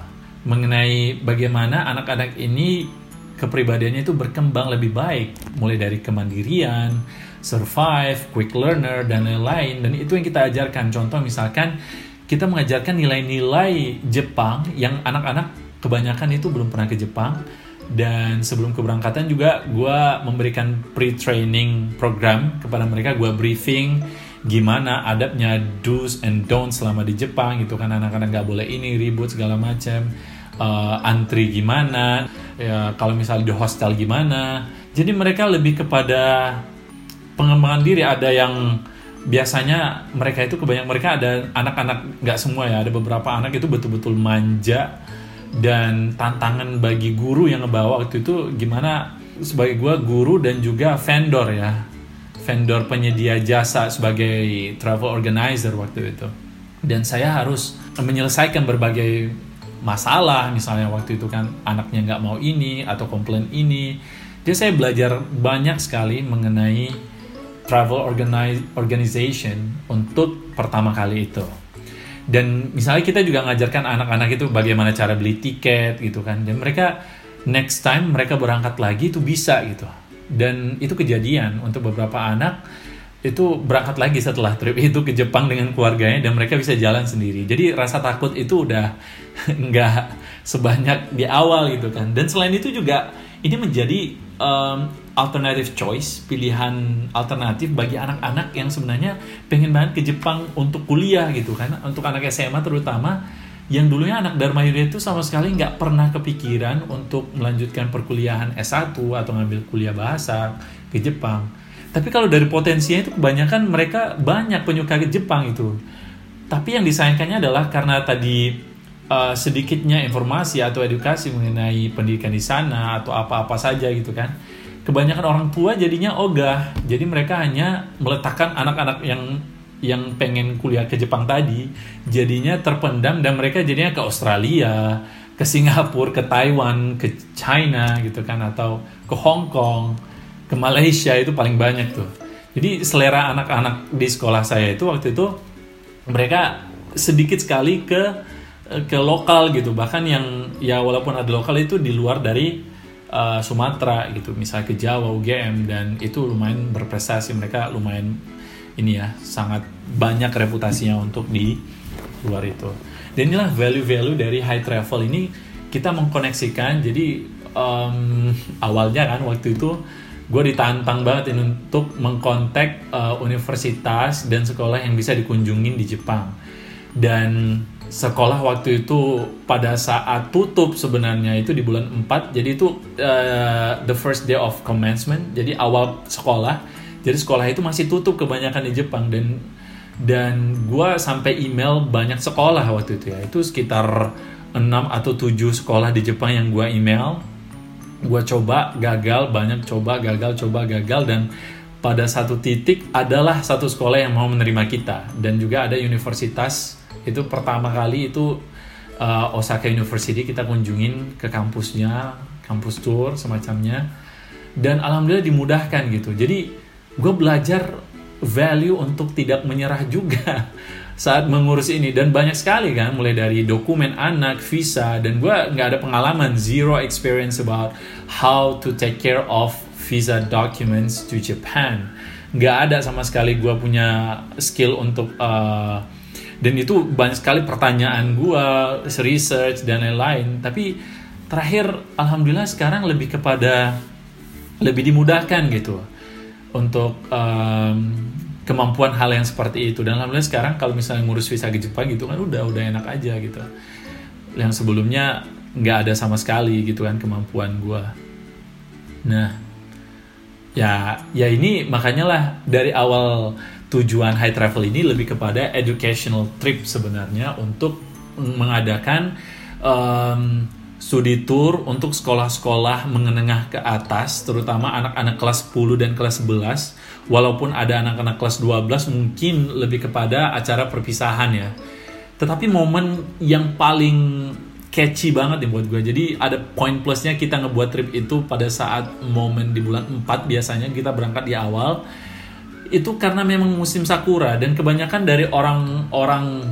Mengenai bagaimana anak-anak ini kepribadiannya itu berkembang lebih baik. Mulai dari kemandirian survive quick learner dan lain-lain. Dan itu yang kita ajarkan. Contoh misalkan kita mengajarkan nilai-nilai Jepang yang anak-anak kebanyakan itu belum pernah ke Jepang. Dan sebelum keberangkatan juga gue memberikan pre-training program kepada mereka. Gue briefing gimana adabnya do's and don'ts selama di Jepang gitu kan. Anak-anak nggak boleh ini ribut segala macam uh, antri gimana? Ya kalau misalnya di hostel gimana? Jadi mereka lebih kepada pengembangan diri ada yang biasanya mereka itu kebanyakan mereka ada anak-anak nggak semua ya ada beberapa anak itu betul-betul manja dan tantangan bagi guru yang ngebawa waktu itu gimana sebagai gue guru dan juga vendor ya vendor penyedia jasa sebagai travel organizer waktu itu. Dan saya harus menyelesaikan berbagai masalah misalnya waktu itu kan anaknya nggak mau ini atau komplain ini. Jadi saya belajar banyak sekali mengenai travel organization untuk pertama kali itu. Dan misalnya kita juga ngajarkan anak-anak itu bagaimana cara beli tiket gitu kan. Dan mereka next time mereka berangkat lagi itu bisa gitu. Dan itu kejadian untuk beberapa anak itu berangkat lagi setelah trip itu ke Jepang dengan keluarganya dan mereka bisa jalan sendiri. Jadi rasa takut itu udah nggak sebanyak di awal gitu kan. Dan selain itu juga ini menjadi um, alternative choice, pilihan alternatif bagi anak-anak yang sebenarnya pengen banget ke Jepang untuk kuliah gitu kan, untuk anak SMA terutama yang dulunya anak Dharma Yuda itu sama sekali nggak pernah kepikiran untuk melanjutkan perkuliahan S1 atau ngambil kuliah bahasa ke Jepang. Tapi kalau dari potensinya itu kebanyakan mereka banyak penyuka ke Jepang itu. Tapi yang disayangkannya adalah karena tadi uh, sedikitnya informasi atau edukasi mengenai pendidikan di sana atau apa-apa saja gitu kan kebanyakan orang tua jadinya ogah. Jadi mereka hanya meletakkan anak-anak yang yang pengen kuliah ke Jepang tadi jadinya terpendam dan mereka jadinya ke Australia ke Singapura ke Taiwan ke China gitu kan atau ke Hong Kong ke Malaysia itu paling banyak tuh. Jadi selera anak-anak di sekolah saya itu waktu itu mereka sedikit sekali ke ke lokal gitu. Bahkan yang ya walaupun ada lokal itu di luar dari uh, Sumatera gitu misalnya ke Jawa UGM dan itu lumayan berprestasi. Mereka lumayan ini ya sangat banyak reputasinya untuk di luar itu. Dan inilah value-value dari high travel ini kita mengkoneksikan. Jadi um, awalnya kan waktu itu gue ditantang banget ini untuk mengkontak uh, universitas dan sekolah yang bisa dikunjungin di Jepang. Dan sekolah waktu itu pada saat tutup sebenarnya itu di bulan 4 jadi itu uh, the first day of commencement. Jadi awal sekolah. Jadi sekolah itu masih tutup kebanyakan di Jepang. Dan dan gue sampai email banyak sekolah waktu itu ya. Itu sekitar 6 atau 7 sekolah di Jepang yang gue email. Gue coba gagal banyak coba gagal coba gagal. Dan pada satu titik adalah satu sekolah yang mau menerima kita. Dan juga ada universitas itu pertama kali itu uh, Osaka University kita kunjungin ke kampusnya kampus tour semacamnya. Dan alhamdulillah dimudahkan gitu. Jadi gue belajar value untuk tidak menyerah juga saat mengurus ini. Dan banyak sekali kan mulai dari dokumen anak visa dan gue nggak ada pengalaman zero experience about how to take care of visa documents to Japan. Nggak ada sama sekali gue punya skill untuk uh, dan itu banyak sekali pertanyaan gue research dan lain-lain. Tapi terakhir alhamdulillah sekarang lebih kepada lebih dimudahkan gitu untuk um, kemampuan hal yang seperti itu. Dan alhamdulillah sekarang kalau misalnya ngurus visa ke Jepang gitu kan udah udah enak aja gitu. Yang sebelumnya nggak ada sama sekali gitu kan kemampuan gue nah ya ya ini makanya lah dari awal tujuan high travel ini lebih kepada educational trip sebenarnya untuk mengadakan um, studi tour untuk sekolah-sekolah menengah ke atas terutama anak-anak kelas 10 dan kelas 11 walaupun ada anak-anak kelas 12 mungkin lebih kepada acara perpisahan ya. Tetapi momen yang paling catchy banget nih buat gue jadi ada poin plusnya kita ngebuat trip itu pada saat momen di bulan 4 biasanya kita berangkat di awal itu karena memang musim sakura dan kebanyakan dari orang-orang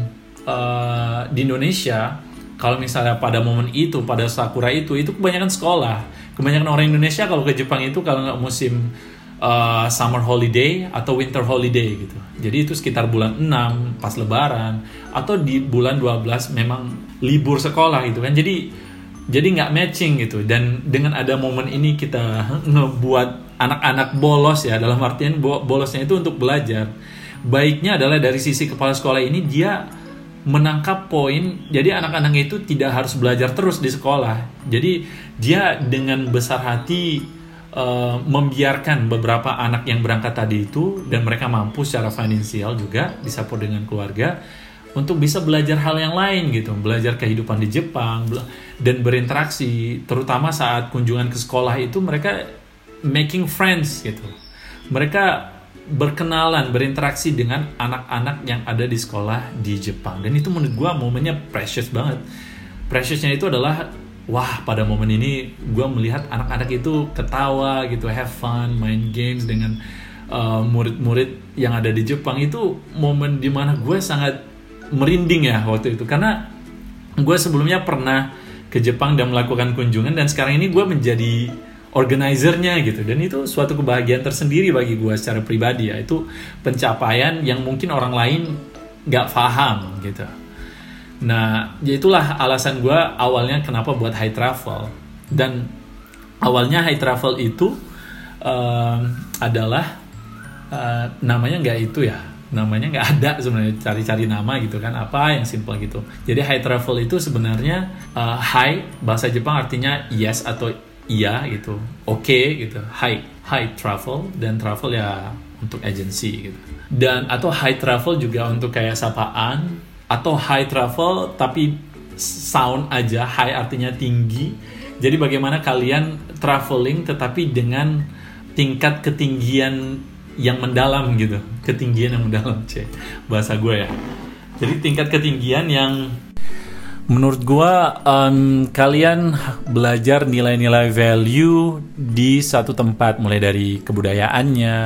uh, di Indonesia kalau misalnya pada momen itu pada sakura itu itu kebanyakan sekolah. Kebanyakan orang Indonesia kalau ke Jepang itu kalau nggak musim uh, summer holiday atau winter holiday gitu. Jadi itu sekitar bulan 6 pas lebaran atau di bulan 12 memang libur sekolah gitu kan. Jadi jadi nggak matching gitu. Dan dengan ada momen ini kita ngebuat anak-anak bolos ya dalam artian bolosnya itu untuk belajar. Baiknya adalah dari sisi kepala sekolah ini dia menangkap poin jadi anak-anak itu tidak harus belajar terus di sekolah. Jadi dia dengan besar hati uh, membiarkan beberapa anak yang berangkat tadi itu dan mereka mampu secara finansial juga disupport dengan keluarga untuk bisa belajar hal yang lain gitu. Belajar kehidupan di Jepang dan berinteraksi. Terutama saat kunjungan ke sekolah itu mereka making friends gitu. Mereka berkenalan, berinteraksi dengan anak-anak yang ada di sekolah di Jepang. Dan itu menurut gue momennya precious banget. Preciousnya itu adalah, wah pada momen ini gue melihat anak-anak itu ketawa gitu, have fun, main games dengan uh, murid-murid uh, yang ada di Jepang. Itu momen di mana gue sangat merinding ya waktu itu. Karena gue sebelumnya pernah ke Jepang dan melakukan kunjungan dan sekarang ini gue menjadi organizernya gitu. Dan itu suatu kebahagiaan tersendiri bagi gue secara pribadi ya itu pencapaian yang mungkin orang lain gak paham gitu. Nah ya itulah alasan gue awalnya kenapa buat high travel. Dan awalnya high travel itu uh, adalah uh, namanya nggak itu ya. Namanya nggak ada sebenarnya. Cari-cari nama gitu kan apa yang simple gitu. Jadi high travel itu sebenarnya uh, high bahasa Jepang artinya yes atau iya gitu. Oke okay, gitu. High high travel dan travel ya untuk agency gitu. Dan atau high travel juga untuk kayak sapaan atau high travel tapi sound aja high artinya tinggi. Jadi bagaimana kalian traveling tetapi dengan tingkat ketinggian yang mendalam gitu. Ketinggian yang mendalam c bahasa gue ya. Jadi tingkat ketinggian yang Menurut gua um, kalian belajar nilai-nilai value di satu tempat mulai dari kebudayaannya,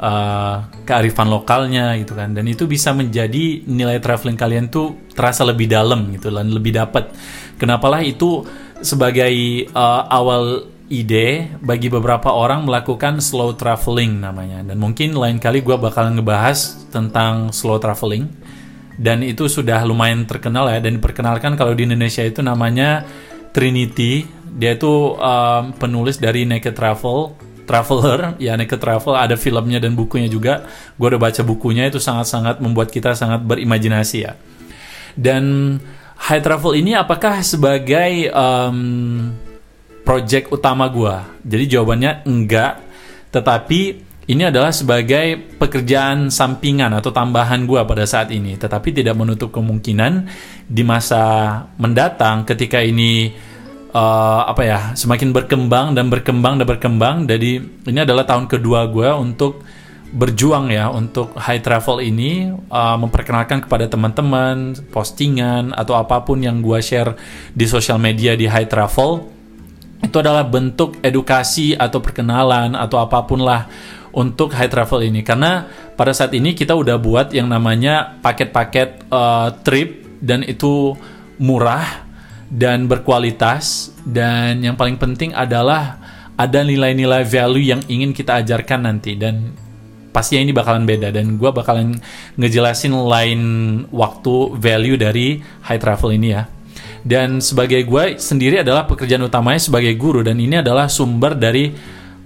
uh, kearifan lokalnya gitu kan. Dan itu bisa menjadi nilai traveling kalian tuh terasa lebih dalam gitu dan lebih dapat. Kenapalah itu sebagai uh, awal ide bagi beberapa orang melakukan slow traveling namanya. Dan mungkin lain kali gue bakalan ngebahas tentang slow traveling dan itu sudah lumayan terkenal ya. Dan diperkenalkan kalau di Indonesia itu namanya Trinity. Dia itu um, penulis dari Naked Travel Traveler. Ya Naked Travel ada filmnya dan bukunya juga. Gue udah baca bukunya. Itu sangat-sangat membuat kita sangat berimajinasi ya. Dan High Travel ini apakah sebagai um, project utama gue jadi jawabannya enggak. Tetapi ini adalah sebagai pekerjaan sampingan atau tambahan gue pada saat ini, tetapi tidak menutup kemungkinan di masa mendatang ketika ini uh, apa ya semakin berkembang dan berkembang dan berkembang. Jadi ini adalah tahun kedua gue untuk berjuang ya untuk high travel ini uh, memperkenalkan kepada teman-teman postingan atau apa pun yang gue share di sosial media di high travel itu adalah bentuk edukasi atau perkenalan atau apa pun lah untuk high travel ini. Karena pada saat ini kita udah buat yang namanya paket-paket uh, trip dan itu murah dan berkualitas. Dan yang paling penting adalah ada nilai-nilai value yang ingin kita ajarkan nanti. Dan pastinya ini bakalan beda. Dan gue bakalan ngejelasin lain waktu value dari high travel ini ya. Dan sebagai gue sendiri adalah pekerjaan utamanya sebagai guru. Dan ini adalah sumber dari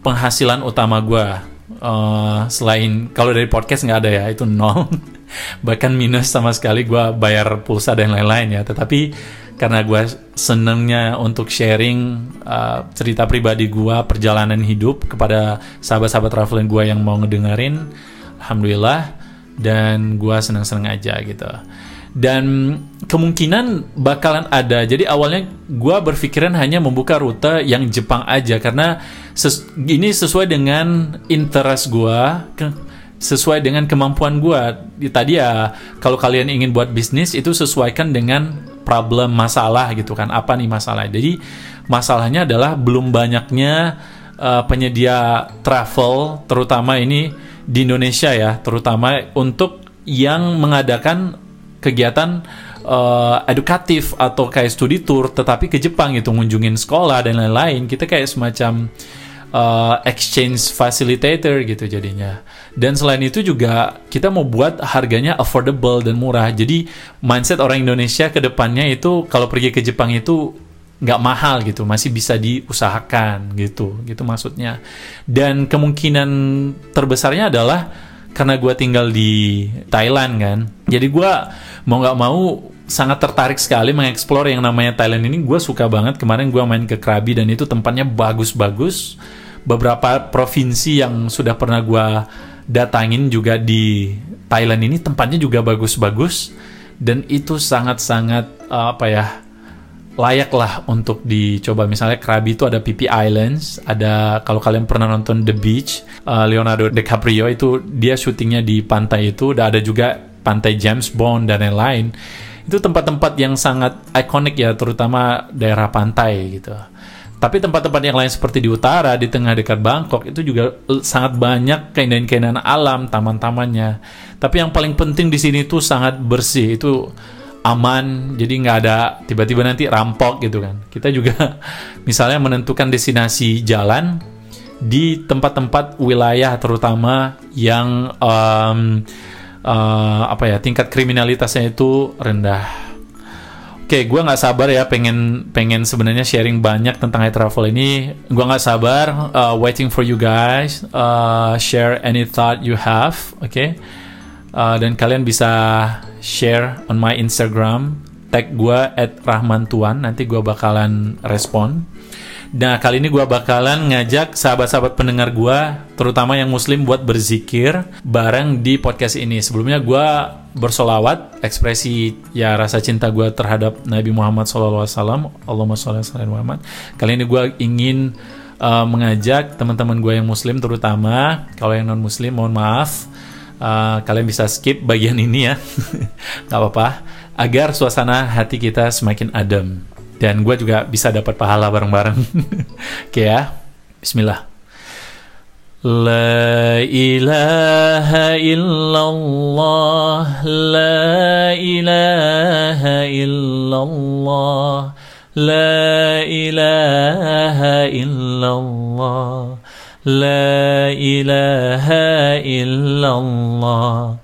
penghasilan utama gue uh, selain kalau dari podcast nggak ada ya itu nol. Bahkan minus sama sekali gue bayar pulsa dan lain-lain ya. Tetapi karena gue senengnya untuk sharing uh, cerita pribadi gue perjalanan hidup kepada sahabat-sahabat traveling gue yang mau ngedengerin alhamdulillah. Dan gue seneng-seneng aja gitu dan kemungkinan bakalan ada. Jadi awalnya gue berpikiran hanya membuka rute yang Jepang aja. Karena ses ini sesuai dengan interest gue sesuai dengan kemampuan gue tadi ya kalau kalian ingin buat bisnis itu sesuaikan dengan problem masalah gitu kan. Apa nih masalah? Jadi masalahnya adalah belum banyaknya uh, penyedia travel terutama ini di Indonesia ya terutama untuk yang mengadakan kegiatan uh, edukatif atau kayak studi tour tetapi ke Jepang itu ngunjungin sekolah dan lain-lain kita kayak semacam uh, exchange facilitator gitu jadinya. Dan selain itu juga kita mau buat harganya affordable dan murah. Jadi mindset orang Indonesia ke depannya itu kalau pergi ke Jepang itu nggak mahal gitu, masih bisa diusahakan gitu, gitu maksudnya. Dan kemungkinan terbesarnya adalah karena gue tinggal di Thailand kan, jadi gue mau nggak mau sangat tertarik sekali mengeksplor yang namanya Thailand ini. Gue suka banget. Kemarin gue main ke Krabi dan itu tempatnya bagus-bagus. Beberapa provinsi yang sudah pernah gue datangin juga di Thailand ini tempatnya juga bagus-bagus. Dan itu sangat-sangat uh, apa ya layak lah untuk dicoba. Misalnya Krabi itu ada Pipi Islands ada kalau kalian pernah nonton The Beach uh, Leonardo DiCaprio itu dia syutingnya di pantai itu. Udah ada juga pantai James Bond dan lain-lain itu tempat-tempat yang sangat ikonik ya terutama daerah pantai gitu tapi tempat-tempat yang lain seperti di utara, di tengah dekat Bangkok itu juga sangat banyak keindahan-keindahan alam, taman-tamannya. Tapi yang paling penting di sini tuh sangat bersih, itu aman, jadi nggak ada tiba-tiba nanti rampok gitu kan. Kita juga misalnya menentukan destinasi jalan di tempat-tempat wilayah terutama yang um, uh, apa ya tingkat kriminalitasnya itu rendah Oke, gue nggak sabar ya pengen pengen sebenarnya sharing banyak tentang high travel ini. Gue nggak sabar uh, waiting for you guys uh, share any thought you have, oke? Okay? Uh, dan kalian bisa share on my Instagram, tag gue at rahmantuan. Nanti gue bakalan respon. Nah, kali ini gue bakalan ngajak sahabat-sahabat pendengar gue, terutama yang muslim buat berzikir bareng di podcast ini. Sebelumnya gue bersolawat, ekspresi ya rasa cinta gue terhadap Nabi Muhammad SAW, Allahumma sholli Muhammad. Kali ini gue ingin uh, mengajak teman-teman gue yang muslim terutama, kalau yang non-muslim mohon maaf, uh, kalian bisa skip bagian ini ya, nggak apa-apa, agar suasana hati kita semakin adem dan gue juga bisa dapat pahala bareng-bareng. Oke ya, Bismillah. La ilaha illallah La ilaha illallah La ilaha illallah La ilaha illallah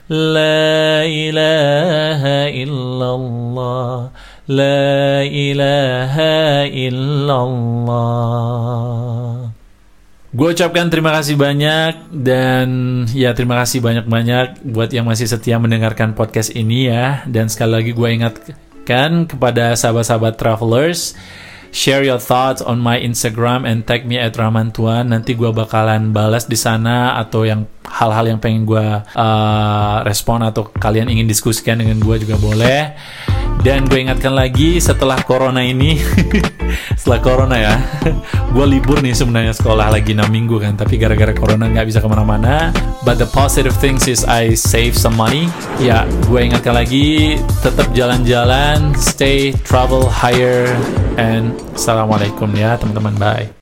لا إله إلا الله لا إله إلا الله Gue ucapkan terima kasih banyak dan ya terima kasih banyak-banyak buat yang masih setia mendengarkan podcast ini ya. Dan sekali lagi gue ingatkan kepada sahabat-sahabat travelers, share your thoughts on my Instagram and tag me at Ramantuan. Nanti gue bakalan balas di sana atau yang hal-hal yang pengen gue uh, respon atau kalian ingin diskusikan dengan gue juga boleh. Dan gue ingatkan lagi setelah corona ini, setelah corona ya, gue libur nih sebenarnya sekolah lagi 6 minggu kan, tapi gara-gara corona nggak bisa ke mana-mana. But the positive things is I save some money. Ya, gue ingatkan lagi, tetap jalan-jalan, stay, travel, higher, and assalamualaikum ya teman-teman, bye.